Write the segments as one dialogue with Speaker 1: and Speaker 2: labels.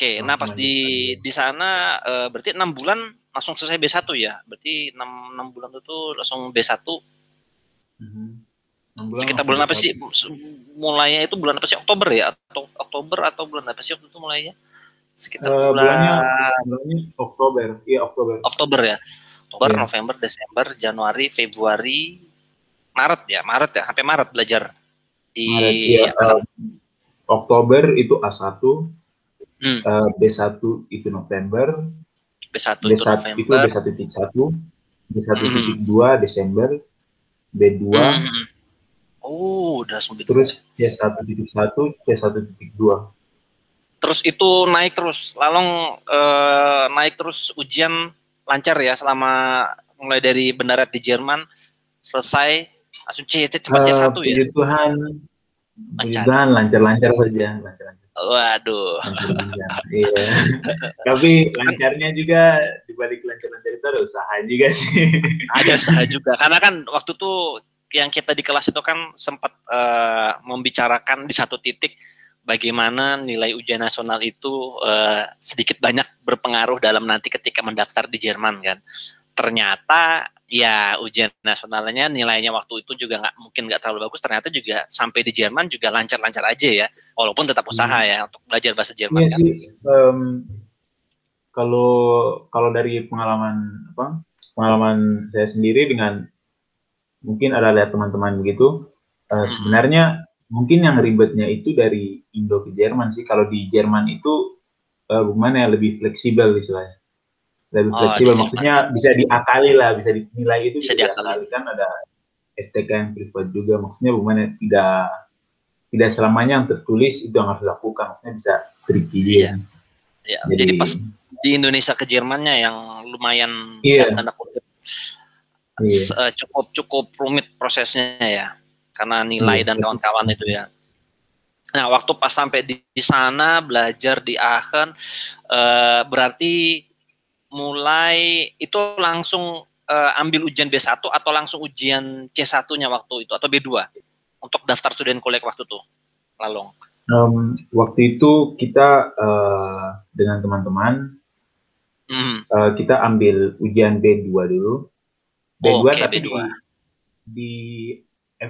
Speaker 1: Oke, nah pas di di sana uh, berarti enam bulan langsung selesai B1 ya? Berarti enam enam bulan itu langsung B1. Mm-hmm. Bulan Sekitar bulan apa sih? Mulainya itu bulan apa sih? Oktober ya? Atau Oktober atau bulan apa sih waktu itu mulainya?
Speaker 2: Sekitar uh, bulan bulannya, bulannya Oktober. Iya, Oktober.
Speaker 1: Oktober ya. Oktober, yeah. November, Desember, Januari, Februari, Maret ya, Maret ya, sampai Maret belajar di Maret, ya,
Speaker 2: uh, Oktober itu A1, hmm. uh, B1 itu November,
Speaker 1: B1, B1 itu November, itu B1
Speaker 2: titik 1, B1 hmm. titik 2 Desember, B2, hmm.
Speaker 1: Oh, udah langsung
Speaker 2: Terus B1 titik 1, B1 titik 2.
Speaker 1: Terus itu naik terus, lalu uh, naik terus ujian lancar ya selama mulai dari bendara di Jerman selesai langsung C, cepat C1 uh, ya.
Speaker 2: Tuhan, lancar. lancar-lancar saja, lancar-lancar.
Speaker 1: Waduh.
Speaker 2: iya. Tapi lancarnya juga dibalik lancar-lancar itu ada usaha juga sih.
Speaker 1: Ada usaha juga. Karena kan waktu itu yang kita di kelas itu kan sempat uh, membicarakan di satu titik bagaimana nilai ujian nasional itu uh, sedikit banyak berpengaruh dalam nanti ketika mendaftar di Jerman kan. Ternyata ya ujian nasionalnya nilainya waktu itu juga nggak mungkin nggak terlalu bagus ternyata juga sampai di Jerman juga lancar-lancar aja ya walaupun tetap usaha hmm. ya untuk belajar bahasa Jerman
Speaker 2: iya kan. sih um, kalau kalau dari pengalaman apa pengalaman saya sendiri dengan mungkin ada lihat teman-teman begitu uh, hmm. sebenarnya mungkin yang ribetnya itu dari Indo ke Jerman sih kalau di Jerman itu uh, gimana ya lebih fleksibel istilahnya lebih oh, fleksibel maksudnya bisa diakali lah bisa dinilai itu bisa diakali kan ada STK yang privat juga maksudnya bagaimana tidak tidak selamanya yang tertulis itu yang harus dilakukan maksudnya bisa tricky
Speaker 1: iya. ya. jadi, jadi pas di Indonesia ke Jermannya yang lumayan iya. tanda kutip iya. Eh, cukup cukup rumit prosesnya ya karena nilai iya. dan kawan-kawan itu ya Nah, waktu pas sampai di, di sana belajar di Aachen, uh, berarti mulai itu langsung uh, ambil ujian B1 atau langsung ujian C1-nya waktu itu atau B2 untuk daftar student collect waktu itu, Lalong?
Speaker 2: Um, waktu itu kita uh, dengan teman-teman mm. uh, kita ambil ujian B2 dulu. B2 oh, okay, tapi B2. di, di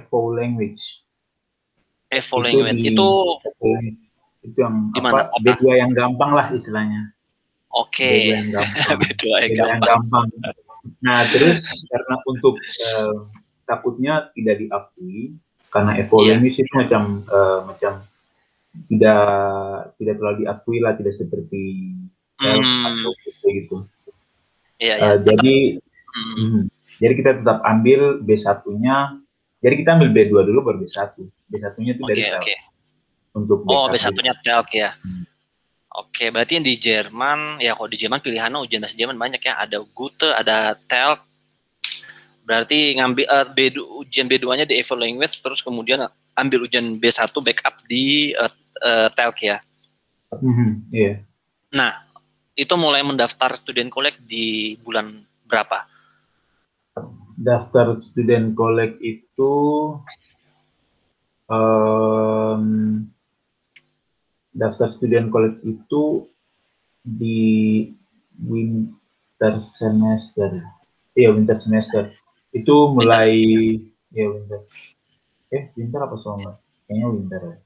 Speaker 2: FO language.
Speaker 1: FO language itu,
Speaker 2: itu itu yang apa, B2 yang gampang lah istilahnya.
Speaker 1: Oke. Okay.
Speaker 2: Yang gampang. gampang. Nah, terus karena untuk uh, takutnya tidak diakui karena evolusi yeah. itu macam uh, macam tidak tidak terlalu diakui lah tidak seperti hmm. atau gitu.
Speaker 1: Yeah, yeah, uh,
Speaker 2: jadi hmm. jadi kita tetap ambil B1-nya. Jadi kita ambil B2 dulu baru B1. B1-nya itu okay, dari okay.
Speaker 1: Untuk B1. Oh, B1-nya telk ya. Hmm. Oke, berarti yang di Jerman, ya kalau di Jerman pilihannya ujian bahasa Jerman banyak ya. Ada Gute, ada TELK. Berarti ngambil uh, B, ujian B2-nya di Evo Language, terus kemudian ambil ujian B1 backup di uh, uh, TELK ya.
Speaker 2: Mm-hmm, yeah.
Speaker 1: Nah, itu mulai mendaftar student collect di bulan berapa?
Speaker 2: Daftar student collect itu um, daftar student college itu di winter semester. Iya, winter semester. Itu mulai winter. ya winter. Eh, winter apa summer? Kayaknya winter ya.